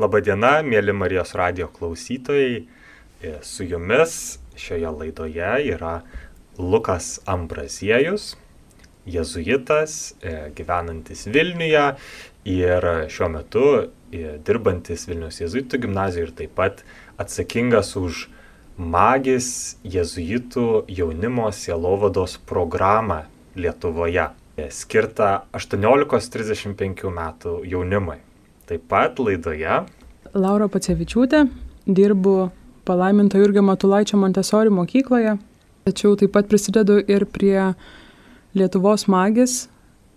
Labadiena, mėly Marijos radio klausytojai. E, su jumis šioje laidoje yra Lukas Ambraziejus, jezuitas, e, gyvenantis Vilniuje ir šiuo metu e, dirbantis Vilnius jezuitų gimnazijoje ir taip pat atsakingas už Magis jezuitų jaunimo sielovados programą Lietuvoje, skirtą 18-35 metų jaunimui. Taip pat laidoje. Laura Pacevičiūtė, dirbu palaiminto Jurgio Matulaičio Montesori mokykloje, tačiau taip pat prisidedu ir prie Lietuvos magis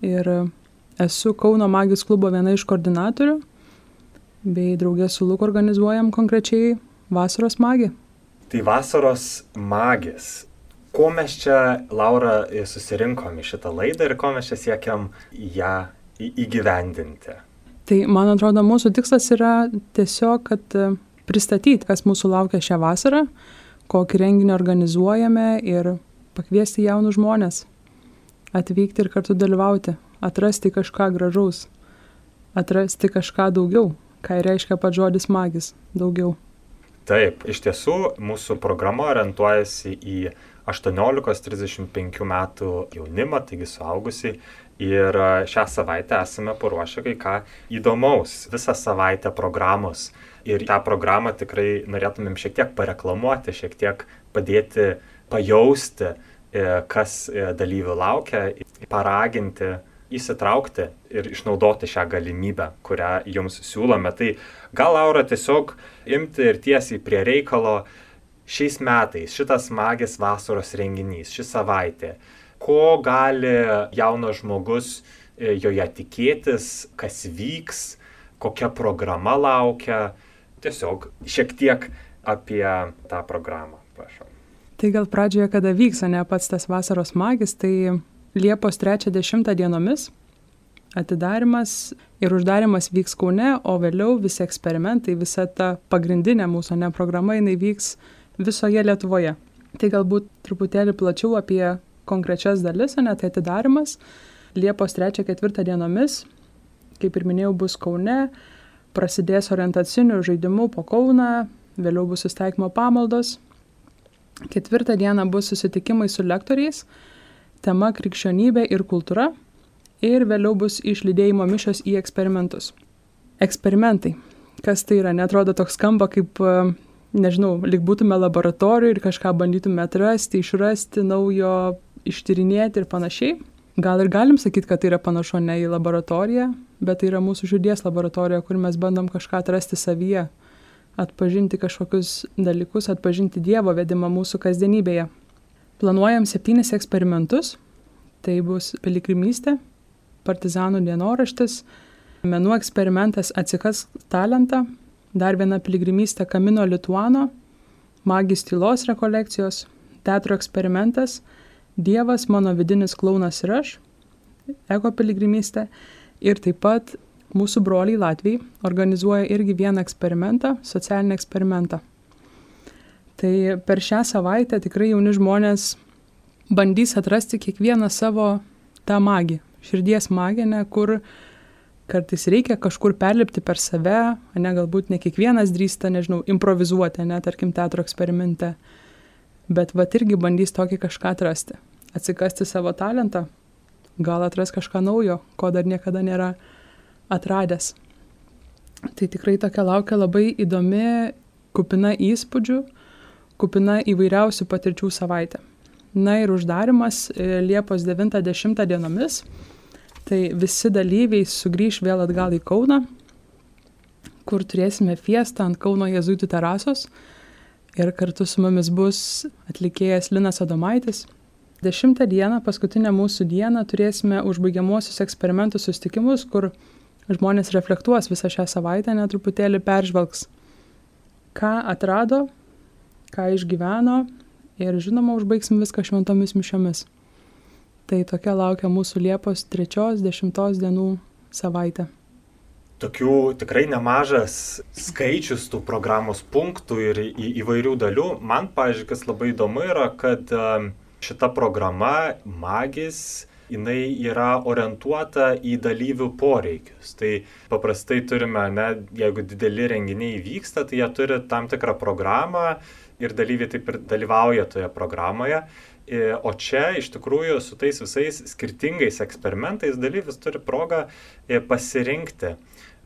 ir esu Kauno magis klubo viena iš koordinatorių, bei draugė su Luku organizuojam konkrečiai vasaros magį. Tai vasaros magis. Ko mes čia, Laura, susirinkom į šitą laidą ir ko mes čia siekiam ją įgyvendinti? Tai man atrodo, mūsų tikslas yra tiesiog, kad e, pristatyti, kas mūsų laukia šią vasarą, kokį renginį organizuojame ir pakviesti jaunus žmonės atvykti ir kartu dalyvauti, atrasti kažką gražaus, atrasti kažką daugiau, ką reiškia pats žodis magis - daugiau. Taip, iš tiesų mūsų programa orientuojasi į 18-35 metų jaunimą, taigi suaugusiai, Ir šią savaitę esame paruošę kai ką įdomaus. Visą savaitę programos. Ir tą programą tikrai norėtumėm šiek tiek pareklamuoti, šiek tiek padėti pajausti, e, kas e, dalyvių laukia, paraginti įsitraukti ir išnaudoti šią galimybę, kurią jums siūlome. Tai gal Laura tiesiog imti ir tiesiai prie reikalo šiais metais, šitas magis vasaros renginys, ši savaitė ko gali jaunas žmogus e, joje tikėtis, kas vyks, kokia programa laukia. Tiesiog šiek tiek apie tą programą, prašau. Tai gal pradžioje, kada vyks, ne pats tas vasaros magis, tai Liepos 30 dienomis atidarimas ir uždarimas vyks Kaune, o vėliau visi eksperimentai, visa ta pagrindinė mūsų ne programa, jinai vyks visoje Lietuvoje. Tai galbūt truputėlį plačiau apie konkrečias dalis, ne tai atidarimas. Liepos 3-4 dienomis, kaip ir minėjau, bus Kaune, prasidės orientacinių žaidimų po Kauną, vėliau bus įsteigymo pamaldos. Ketvirtą dieną bus susitikimai su lektoriais, tema krikščionybė ir kultūra ir vėliau bus išlydėjimo mišios į eksperimentus. Eksperimentai. Kas tai yra? Netrodo toks skamba kaip nežinau, lyg būtume laboratorijoje ir kažką bandytume atrasti, išrasti naujo ištyrinėti ir panašiai. Gal ir galim sakyti, kad tai yra panašu ne į laboratoriją, bet tai yra mūsų žudies laboratorija, kur mes bandom kažką atrasti savyje, atpažinti kažkokius dalykus, atpažinti Dievo vedimą mūsų kasdienybėje. Planuojam septynis eksperimentus. Tai bus piligrimystė, partizanų dienoraštis, menų eksperimentas atsikas talentą, dar viena piligrimystė Kamino Lituano, magis tylos rekolekcijos, teatro eksperimentas – Dievas, mano vidinis klaunas ir aš, ego piligrimystė ir taip pat mūsų broliai Latvijai organizuoja irgi vieną eksperimentą, socialinį eksperimentą. Tai per šią savaitę tikrai jauni žmonės bandys atrasti kiekvieną savo tą magiją, širdies magiją, kur kartais reikia kažkur perlipti per save, ne galbūt ne kiekvienas drįsta, nežinau, improvizuoti, ne, tarkim, teatro eksperimente bet vat irgi bandys tokį kažką atrasti, atsikasti savo talentą, gal atras kažką naujo, ko dar niekada nėra atradęs. Tai tikrai tokia laukia labai įdomi, kupina įspūdžių, kupina įvairiausių patirčių savaitė. Na ir uždarimas e, Liepos 90 dienomis, tai visi dalyviai sugrįž vėl atgal į Kauną, kur turėsime fiestą ant Kauno jėzuitų terasos ir kartu su mumis bus atlikėjas Linas Adomaitis. Dešimtą dieną, paskutinę mūsų dieną, turėsime užbaigiamuosius eksperimentų sustikimus, kur žmonės reflektuos visą šią savaitę, netruputėlį peržvelgs, ką atrado, ką išgyveno ir žinoma, užbaigsim viską šventomis mišiomis. Tai tokia laukia mūsų Liepos 3-10 dienų savaitė tokių tikrai nemažas skaičius tų programos punktų ir į, įvairių dalių. Man, pažiūrėjau, kas labai įdomu yra, kad šita programa Magis jinai yra orientuota į dalyvių poreikius. Tai paprastai turime, ne, jeigu dideli renginiai vyksta, tai jie turi tam tikrą programą ir dalyviai taip ir dalyvauja toje programoje. E, o čia iš tikrųjų su tais visais skirtingais eksperimentais dalyvis turi progą e, pasirinkti,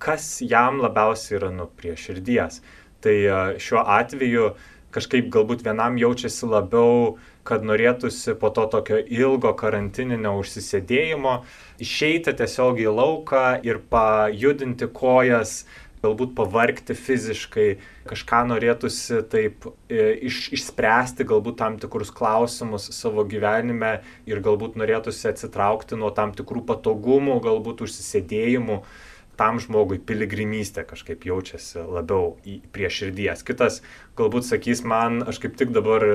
kas jam labiausiai yra nu prie širdies. Tai e, šiuo atveju kažkaip galbūt vienam jaučiasi labiau kad norėtųsi po to tokio ilgo karantininio užsisėdėjimo išeiti tiesiog į lauką ir pajudinti kojas, galbūt pavargti fiziškai, kažką norėtųsi taip e, iš, išspręsti galbūt tam tikrus klausimus savo gyvenime ir galbūt norėtųsi atsitraukti nuo tam tikrų patogumų, galbūt užsisėdėjimų tam žmogui piligrimystė kažkaip jaučiasi labiau prie širdies. Kitas galbūt sakys man, aš kaip tik dabar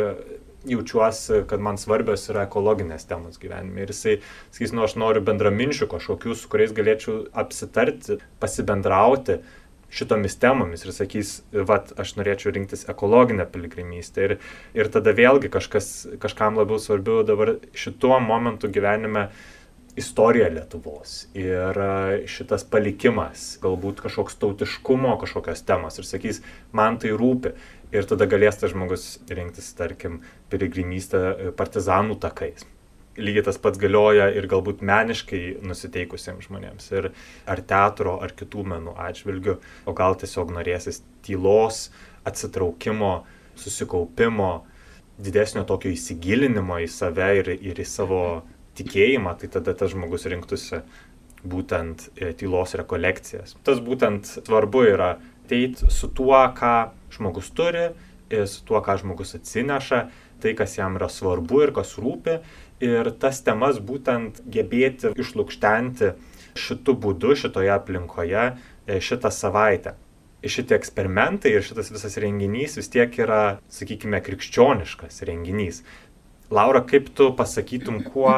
jaučiuosi, kad man svarbios yra ekologinės temos gyvenime. Ir jisai sakys, nu aš noriu bendraminčių kažkokių, su kuriais galėčiau apsitarti, pasibendrauti šitomis temomis ir sakys, vad, aš norėčiau rinktis ekologinę piligrimystę. Ir, ir tada vėlgi kažkas, kažkam labiau svarbiau dabar šituo momentu gyvenime istorija Lietuvos ir šitas palikimas, galbūt kažkoks tautiškumo kažkokios temos ir sakys, man tai rūpi ir tada galės tas žmogus rinktis, tarkim, piligrimystę e, partizanų takais. Lygiai tas pats galioja ir galbūt meniškai nusiteikusiems žmonėms, ir ar teatro, ar kitų menų atžvilgių, o gal tiesiog norėsis tylos, atsitraukimo, susikaupimo, didesnio tokio įsigilinimo į save ir, ir į savo tikėjimą, tai tada tas žmogus rinktųsi būtent e, tylos rekolekcijas. Tas būtent svarbu yra ateiti su tuo, ką žmogus turi, su tuo, ką žmogus atsineša, tai, kas jam yra svarbu ir kas rūpi. Ir tas temas būtent gebėti išlūkštenti šitų būdų, šitoje aplinkoje e, šitą savaitę. Šitie eksperimentai ir šitas visas renginys vis tiek yra, sakykime, krikščioniškas renginys. Laura, kaip tu pasakytum, kuo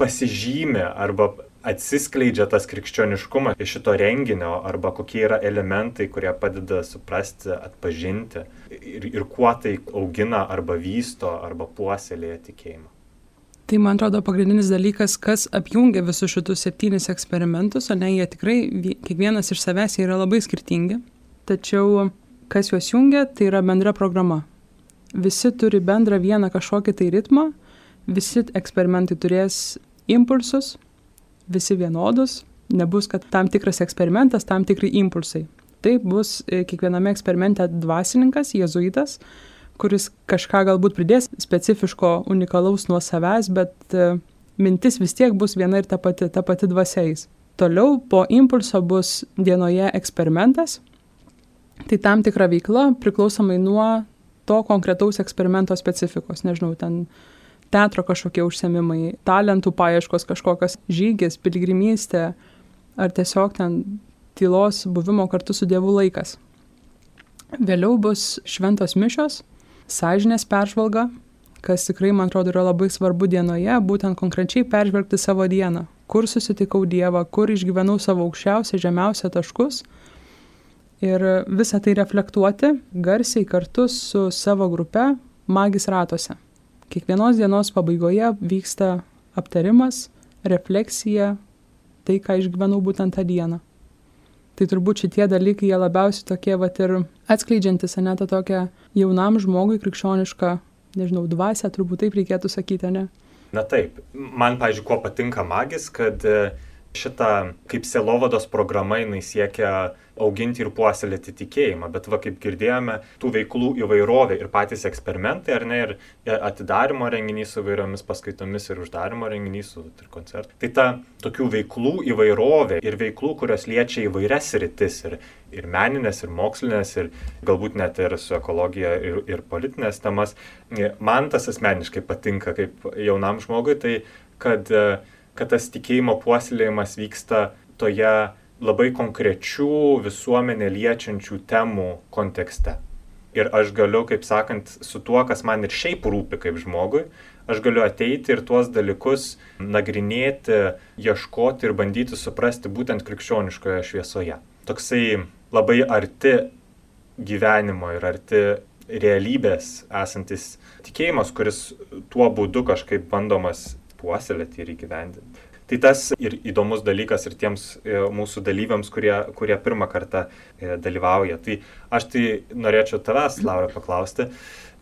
pasižymė arba atsiskleidžia tas krikščioniškumas iš šito renginio arba kokie yra elementai, kurie padeda suprasti, atpažinti ir, ir kuo tai augina arba vysto arba puoselėja tikėjimą. Tai man atrodo pagrindinis dalykas, kas apjungia visus šitus septynis eksperimentus, o ne jie tikrai, kiekvienas iš savęs yra labai skirtingi, tačiau kas juos jungia, tai yra bendra programa. Visi turi bendrą vieną kažkokį tai ritmą, visi eksperimentai turės impulsus, visi vienodus, nebus, kad tam tikras eksperimentas, tam tikri impulsai. Tai bus e, kiekviename eksperimente dvasininkas, jėzuitas, kuris kažką galbūt pridės specifiško, unikalaus nuo savęs, bet e, mintis vis tiek bus viena ir ta pati, ta pati dvasiais. Toliau po impulso bus dienoje eksperimentas, tai tam tikra veikla priklausomai nuo to konkretaus eksperimento specifikos, nežinau, ten teatro kažkokie užsiemimai, talentų paieškos kažkokios žygis, piligrimystė ar tiesiog ten tylos buvimo kartu su Dievu laikas. Vėliau bus šventos mišios, sąžinės peržvalga, kas tikrai, man atrodo, yra labai svarbu dienoje, būtent konkrečiai peržvelgti savo dieną, kur susitikau Dievą, kur išgyvenau savo aukščiausią, žemiausią taškus ir visą tai reflektuoti garsiai kartu su savo grupe magis ratuose. Kiekvienos dienos pabaigoje vyksta aptarimas, refleksija, tai, ką išgyvenau būtent tą dieną. Tai turbūt šitie dalykai jie labiausiai tokie vat ir atskleidžiantis, ne tą tokią jaunam žmogui krikščionišką, nežinau, dvasę, turbūt taip reikėtų sakyti, ne? Na taip, man, pažiūrėjau, kuo patinka magis, kad šita kaip selovados programa jinai siekia auginti ir puoselėti tikėjimą. Bet va kaip girdėjome, tų veiklų įvairovė ir patys eksperimentai, ar ne, ir atidarimo renginys su įvairiomis paskaitomis ir uždarimo renginys su ir koncertu. Tai ta tokių veiklų įvairovė ir veiklų, kurios liečia įvairias rytis ir, ir meninės, ir mokslinės, ir galbūt net ir su ekologija ir, ir politinės temas, man tas asmeniškai patinka kaip jaunam žmogui, tai kad, kad tas tikėjimo puoselėjimas vyksta toje labai konkrečių visuomenę liečiančių temų kontekste. Ir aš galiu, kaip sakant, su tuo, kas man ir šiaip rūpi kaip žmogui, aš galiu ateiti ir tuos dalykus nagrinėti, ieškoti ir bandyti suprasti būtent krikščioniškoje šviesoje. Toksai labai arti gyvenimo ir arti realybės esantis tikėjimas, kuris tuo būdu kažkaip bandomas puoselėti ir įgyvendinti. Tai tas ir įdomus dalykas ir tiems e, mūsų dalyviams, kurie, kurie pirmą kartą e, dalyvauja. Tai aš tai norėčiau tavęs, Laura, paklausti.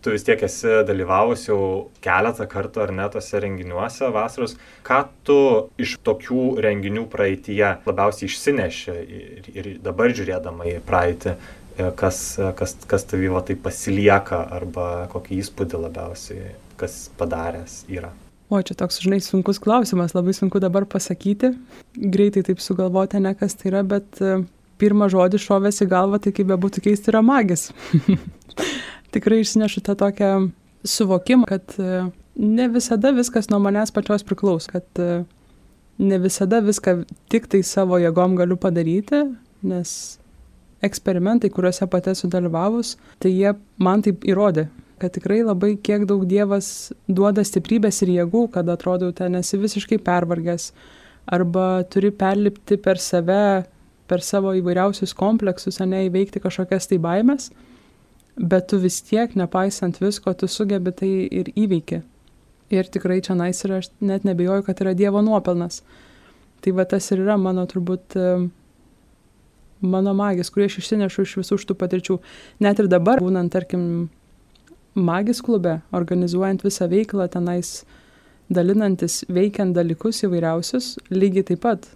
Tu vis tiek esi dalyvavus jau keletą kartų ar net tose renginiuose vasaros. Ką tu iš tokių renginių praeitie labiausiai išsineši ir, ir dabar žiūrėdama į praeitį, e, kas, kas, kas tavyvo tai pasilieka arba kokį įspūdį labiausiai, kas padaręs yra? O čia toks, žinai, sunkus klausimas, labai sunku dabar pasakyti. Greitai taip sugalvoti, ne kas tai yra, bet e, pirmą žodį šovęs į galvą, tai kaip bebūtų keisti, yra magis. Tikrai išsinešu tą tokią suvokimą, kad e, ne visada viskas nuo manęs pačios priklauso, kad e, ne visada viską tik tai savo jėgom galiu padaryti, nes eksperimentai, kuriuose pati esu dalyvavus, tai jie man taip įrodė, kad tikrai labai kiek daug Dievas duoda stiprybės ir jėgų, kad atrodo, ten esi visiškai pervargęs, arba turi perlipti per save, per savo įvairiausius kompleksus, ne įveikti kažkokias tai baimės, bet tu vis tiek, nepaisant visko, tu sugebi tai ir įveiki. Ir tikrai čia nais ir aš net nebejoju, kad yra Dievo nuopelnas. Tai va tas ir yra mano turbūt mano magis, kurį aš išsinešu iš visų šitų patirčių. Net ir dabar, būnant, tarkim, magis klube, organizuojant visą veiklą tenais, dalinantis, veikiant dalykus įvairiausius, lygiai taip pat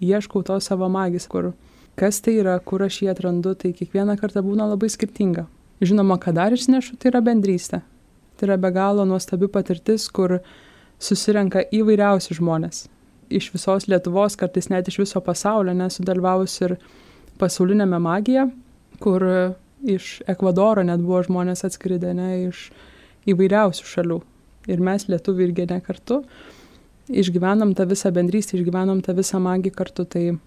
ieškau to savo magis, kur kas tai yra, kur aš jį atrandu, tai kiekvieną kartą būna labai skirtinga. Žinoma, ką dar išnešu, tai yra bendrystė. Tai yra be galo nuostabi patirtis, kur susirenka įvairiausi žmonės. Iš visos Lietuvos, kartais net iš viso pasaulio, nes sudalyvavus ir pasaulinėme magija, kur iš Ekvadoro net buvo žmonės atskridę, ne, iš įvairiausių šalių. Ir mes lietuvių irgi ne kartu išgyvenam tą visą bendrystę, išgyvenam tą visą magiją kartu. Tai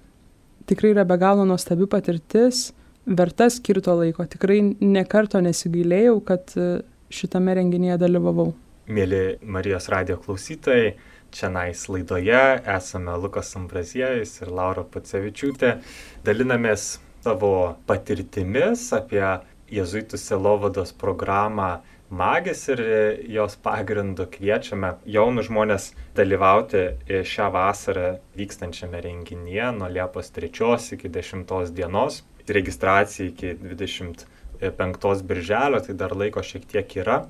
tikrai yra be galo nuostabi patirtis, verta skirto laiko. Tikrai nekarto nesigailėjau, kad e, šitame renginėje dalyvavau. Mėly Marijos radio klausytojai, čia nais laidoje esame Lukas Ambraziejus ir Laura Pacevičiūtė. Dalinamės savo patirtimis apie jėzuitų selovados programą Magis ir jos pagrindu kviečiame jaunus žmonės dalyvauti šią vasarą vykstančiame renginyje nuo Liepos 3 iki 10 dienos. Registracija iki 25 birželio, tai dar laiko šiek tiek yra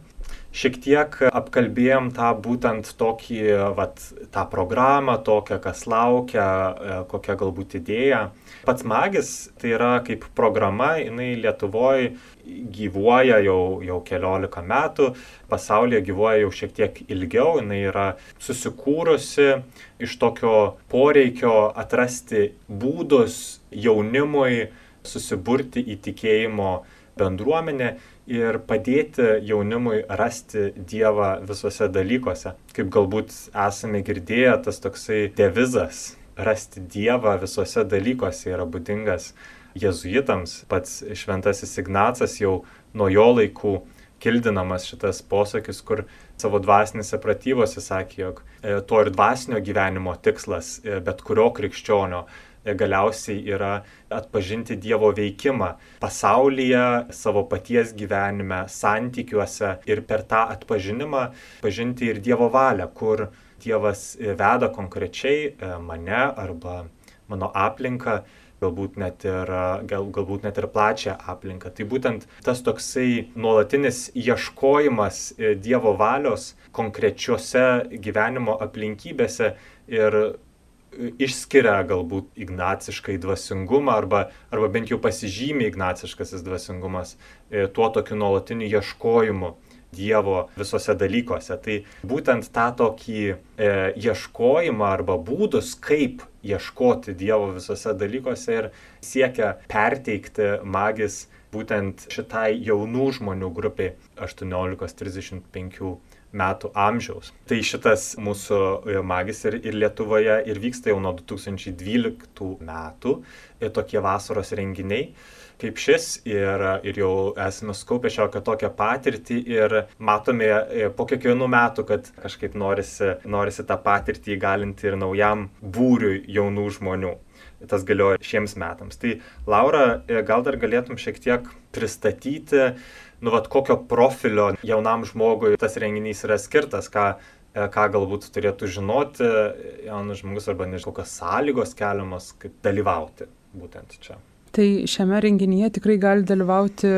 šiek tiek apkalbėjom tą būtent tokį, vat, tą programą, tokią, kas laukia, e, kokia galbūt idėja. Pats magis tai yra kaip programa, jinai Lietuvoje gyvuoja jau, jau keliolika metų, pasaulyje gyvuoja jau šiek tiek ilgiau, jinai yra susikūrusi iš tokio poreikio atrasti būdus jaunimui susiburti į tikėjimo bendruomenę ir padėti jaunimui rasti Dievą visose dalykuose. Kaip galbūt esame girdėję, tas toksai devizas rasti Dievą visose dalykuose yra būdingas jezuitams. Pats šventasis Ignacas jau nuo jo laikų kildinamas šitas posakis, kur savo dvasinėse pratybose sakė, jog e, to ir dvasinio gyvenimo tikslas e, bet kurio krikščionio galiausiai yra atpažinti Dievo veikimą pasaulyje, savo paties gyvenime, santykiuose ir per tą atpažinimą pažinti ir Dievo valią, kur Dievas veda konkrečiai e, mane arba mano aplinką galbūt net ir, gal, galbūt net ir plačią aplinką. Tai būtent tas toksai nuolatinis ieškojimas e, Dievo valios konkrečiose gyvenimo aplinkybėse ir išskiria galbūt ignaciškai dvasingumą arba, arba bent jau pasižymė ignaciškasis dvasingumas e, tuo tokiu nuolatiniu ieškojimu Dievo visose dalykuose. Tai būtent tą tokį e, ieškojimą arba būdus, kaip ieškoti Dievo visose dalykuose ir siekia perteikti magis būtent šitai jaunų žmonių grupiai 18-35 metų amžiaus. Tai šitas mūsų e, magis ir, ir Lietuvoje ir vyksta jau nuo 2012 metų e, tokie vasaros renginiai kaip šis ir, ir jau esame skaupę šiokią tokią patirtį ir matome e, po kiekvienų metų, kad kažkaip norisi, norisi tą patirtį įgalinti ir naujam būriui jaunų žmonių. Tas galioja šiems metams. Tai Laura, gal dar galėtum šiek tiek pristatyti nu, vat, kokio profilio jaunam žmogui tas renginys yra skirtas, ką e, ką galbūt turėtų žinoti jaunas žmogus arba nežinau, kokios sąlygos keliamas, kaip dalyvauti būtent čia. Tai šiame renginyje tikrai gali dalyvauti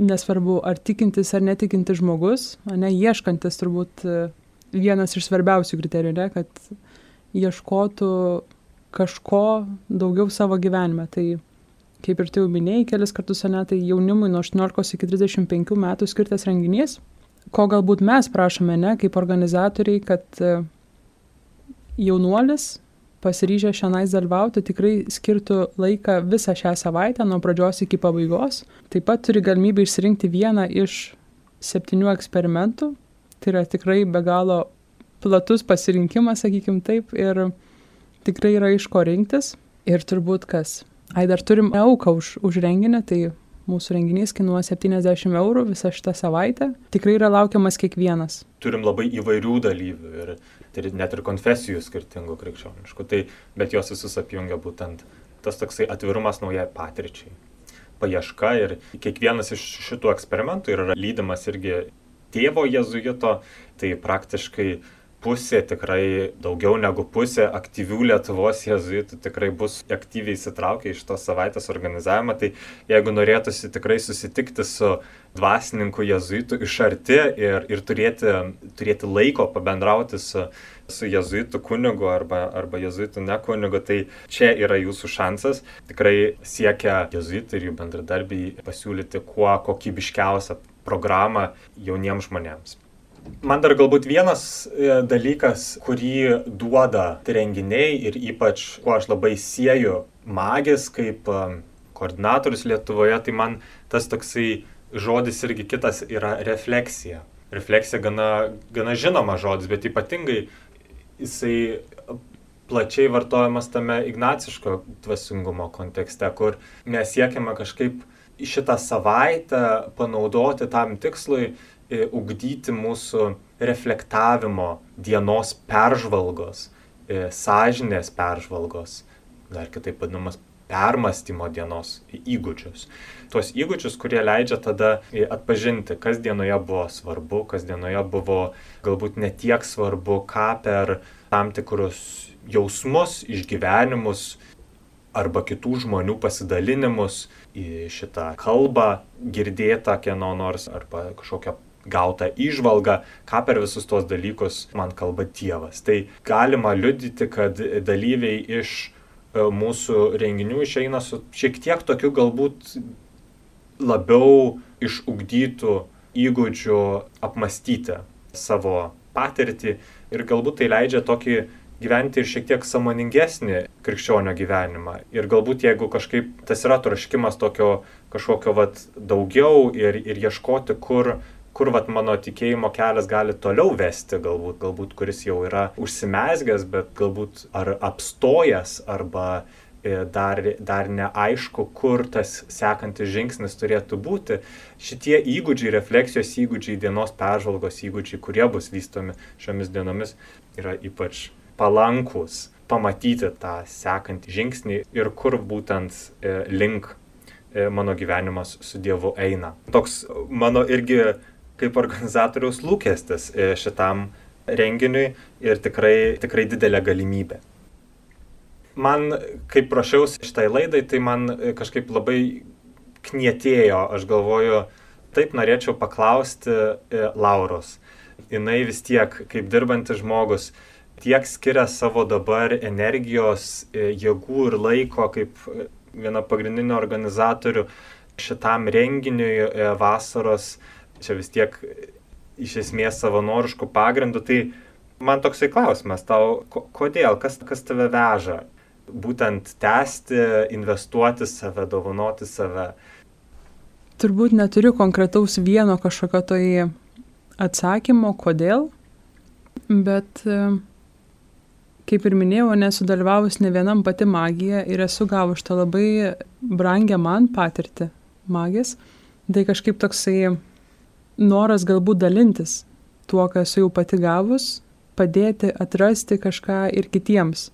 nesvarbu, ar tikintis ar netikintis žmogus, ne ieškantis turbūt e, vienas iš svarbiausių kriterijų, ne, kad ieškotų kažko daugiau savo gyvenime. Tai kaip ir tu jau minėjai kelis kartus, ne, tai jaunimui nuo 18 iki 35 metų skirtas renginys, ko galbūt mes prašome, ne, kaip organizatoriai, kad e, jaunuolis pasiryžę šiandien dalyvauti tikrai skirtų laiką visą šią savaitę nuo pradžios iki pabaigos. Taip pat turi galimybę išsirinkti vieną iš septynių eksperimentų. Tai yra tikrai be galo platus pasirinkimas, sakykim taip, ir tikrai yra iš ko rinktis. Ir turbūt kas. Ai, dar turim auką už, už renginį, tai mūsų renginys kainuoja 70 eurų visą šitą savaitę. Tikrai yra laukiamas kiekvienas. Turim labai įvairių dalyvių ir tai net ir konfesijų skirtingų krikščioniškų, tai, bet jos visus apjungia būtent tas toksai atvirumas naujai patirčiai, paieška ir kiekvienas iš šitų eksperimentų yra lydimas irgi tėvo jezuito, tai praktiškai pusė, tikrai daugiau negu pusė aktyvių Lietuvos jezuitų tikrai bus aktyviai įsitraukę iš tos savaitės organizavimą. Tai jeigu norėtųsi tikrai susitikti su dvasininku jezuitu iš arti ir, ir turėti, turėti laiko pabendrauti su, su jezuitu kunigu arba, arba jezuitu ne kunigu, tai čia yra jūsų šansas. Tikrai siekia jezuitai ir jų bendradarbiai pasiūlyti kuo kokybiškiausią programą jauniems žmonėms. Man dar galbūt vienas e, dalykas, kurį duoda renginiai ir ypač, kuo aš labai sieju magis kaip e, koordinatorius Lietuvoje, tai man tas toksai žodis irgi kitas yra refleksija. Refleksija gana, gana žinoma žodis, bet ypatingai jisai plačiai vartojamas tame ignaciško dvasingumo kontekste, kur mes siekiame kažkaip šitą savaitę panaudoti tam tikslui, ugdyti mūsų reflektavimo, dienos peržvalgos, sąžinės peržvalgos, dar kitaip vadinamas permastymo dienos įgūdžius. Tuos įgūdžius, kurie leidžia tada atpažinti, kas dienoje buvo svarbu, kas dienoje buvo galbūt netiek svarbu, ką per tam tikrus jausmus, išgyvenimus arba kitų žmonių pasidalinimus į šitą kalbą girdėtą kieno nors arba kažkokią gautą įžvalgą, ką per visus tuos dalykus man kalba Dievas. Tai galima liudyti, kad dalyviai iš E, mūsų renginių išeina su šiek tiek tokiu galbūt labiau išugdytų įgūdžių apmastyti savo patirtį ir galbūt tai leidžia tokį gyventi ir šiek tiek samoningesnį krikščionio gyvenimą. Ir galbūt jeigu kažkaip tas yra troškimas tokio kažkokio vat daugiau ir, ir ieškoti, kur kur vat mano tikėjimo kelias gali toliau vesti, galbūt, galbūt kuris jau yra užsimesgęs, bet galbūt ar apstojęs, arba e, dar, dar neaišku, kur tas sekantis žingsnis turėtų būti. Šitie įgūdžiai, refleksijos įgūdžiai, dienos peržvalgos įgūdžiai, kurie bus vystomi šiomis dienomis, yra ypač palankus pamatyti tą sekantį žingsnį ir kur būtent e, link e, mano gyvenimas su Dievu eina. Toks mano irgi kaip organizatoriaus lūkestis e, šitam renginiui ir tikrai, tikrai didelė galimybė. Man, kaip prašiausi šitai laidai, tai man kažkaip labai knietėjo, aš galvoju, taip norėčiau paklausti Lauros. Jis vis tiek, kaip dirbantis žmogus, tiek skiria savo dabar energijos, jėgų ir laiko kaip viena pagrindinių organizatorių šitam renginiui vasaros. Čia vis tiek iš esmės savanoriškų pagrindų, tai man toksai klausimas tau, kodėl, kas, kas tave veža? Būtent tęsti, investuoti save, dovanoti save? Turbūt neturiu konkretaus vieno kažkokio tai atsakymo, kodėl, bet kaip ir minėjau, nesu dalyvavus ne vienam pati magija ir esu gavus tą labai brangę man patirtį magės. Tai kažkaip toksai noras galbūt dalintis tuo, ką esu jau pati gavus, padėti atrasti kažką ir kitiems.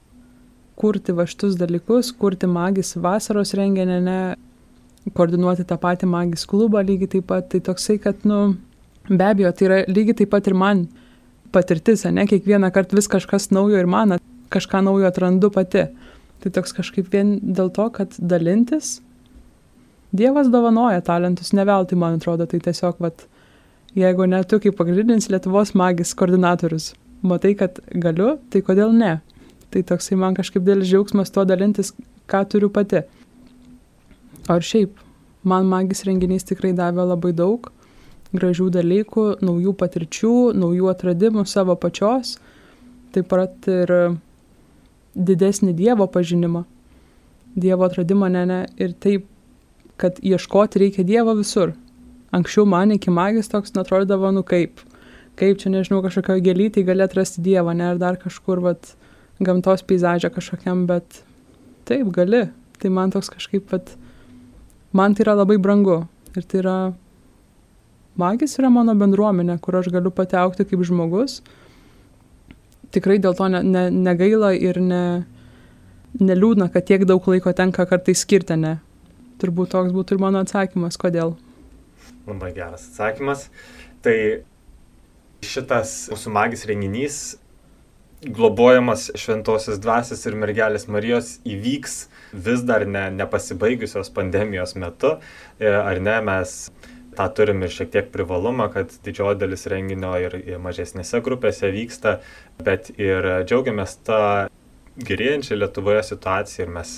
Kurti va šitus dalykus, kurti magis vasaros renginį, ne, koordinuoti tą patį magis klubą lygiai taip pat. Tai toksai, kad, nu, be abejo, tai yra lygiai taip pat ir man patirtis, ne, kiekvieną kartą vis kažkas naujo ir man kažką naujo atrandu pati. Tai toks kažkaip vien dėl to, kad dalintis, Dievas dovanoja talentus, ne veltui, man atrodo, tai tiesiog, vat, jeigu ne tu kaip pagrindinis Lietuvos magis koordinatorius, matai, kad galiu, tai kodėl ne? Tai toksai man kažkaip dėl džiaugsmas tuo dalintis, ką turiu pati. Ir šiaip, man magis renginys tikrai davė labai daug gražių dalykų, naujų patirčių, naujų atradimų savo pačios, taip pat ir didesnį Dievo pažinimą, Dievo atradimą, ne, ne, ir taip, kad ieškoti reikia Dievo visur. Anksčiau man iki magijos toks netrodavo, nu kaip, kaip čia, nežinau, kažkokio gėlytį gali atrasti Dievą, ne, ar dar kažkur, vat, gamtos peizažą kažkokiam, bet taip, gali. Tai man toks kažkaip, vat, man tai yra labai brangu. Ir tai yra magis yra mano bendruomenė, kur aš galiu pati aukti kaip žmogus. Tikrai dėl to ne, ne, negaila ir ne, neliūdna, kad tiek daug laiko tenka kartais skirti, ne. Turbūt toks būtų ir mano atsakymas, kodėl. Labai geras atsakymas. Tai šitas mūsų magis renginys, globojamas šventosios dvasios ir mergelės Marijos įvyks vis dar ne, nepasibaigusios pandemijos metu, e, ar ne, mes tą turim ir šiek tiek privalumą, kad didžioji dalis renginio ir, mažesnėse grupėse vyksta, bet ir džiaugiamės tą gerėjančią Lietuvoje situaciją ir mes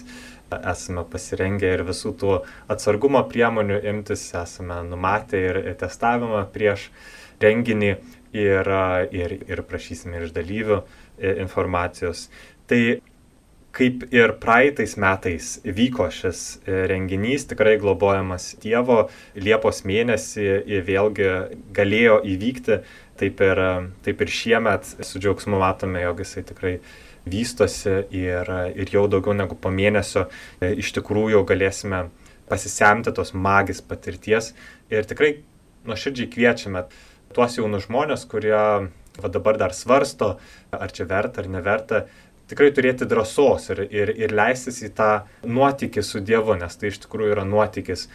esame pasirengę ir visų tų atsargumo priemonių imtis, esame numatę ir testavimą prieš renginį ir, ir, ir prašysime iš dalyvių informacijos. Tai kaip ir praeitais metais vyko šis e, renginys, tikrai globojamas Dievo, Liepos mėnesį vėlgi galėjo įvykti, taip ir, taip ir šiemet su džiaugsmu matome, jog jisai tikrai vystosi ir, ir jau daugiau negu po mėnesio e, iš tikrųjų galėsime pasisemti tos magis patirties ir tikrai nuoširdžiai kviečiame tuos jaunus žmonės, kurie va dabar dar svarsto, ar čia verta ar neverta tikrai turėti drąsos ir, ir, ir leistis į tą nuotykį su Dievu, nes tai iš tikrųjų yra nuotykis,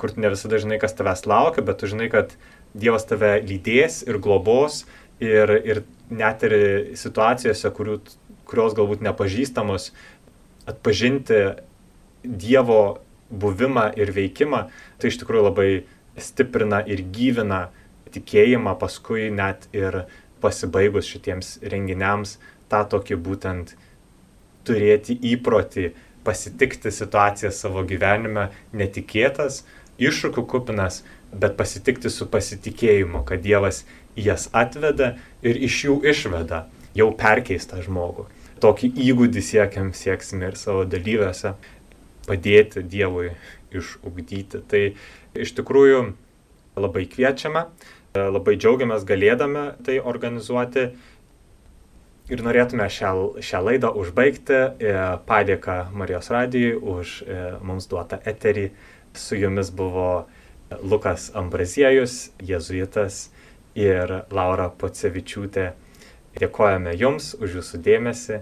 kur ne visada žinai, kas tavęs laukia, bet tu žinai, kad Dievas tave lydės ir globos ir, ir net ir situacijose, kurių, kurios galbūt nepažįstamos, atpažinti Dievo buvimą ir veikimą, tai iš tikrųjų labai stiprina ir gyvina tikėjimą paskui net ir pasibaigus šitiems renginiams tą tokį būtent turėti įprotį pasitikti situaciją savo gyvenime netikėtas, iššūkių kupinas, bet pasitikti su pasitikėjimu, kad Dievas jas atveda ir iš jų išveda jau perkeistą žmogų. Tokį įgūdį siekiam, sieksime ir savo dalyviuose padėti Dievui išugdyti. Tai iš tikrųjų labai kviečiame, labai džiaugiamės galėdami tai organizuoti Ir norėtume šią, šią laidą užbaigti e, padėką Marijos radijui už e, mums duotą eterį. Su jumis buvo Lukas Ambraziejus, jėzuitas ir Laura Pocevičiūtė. Dėkojame Jums už Jūsų dėmesį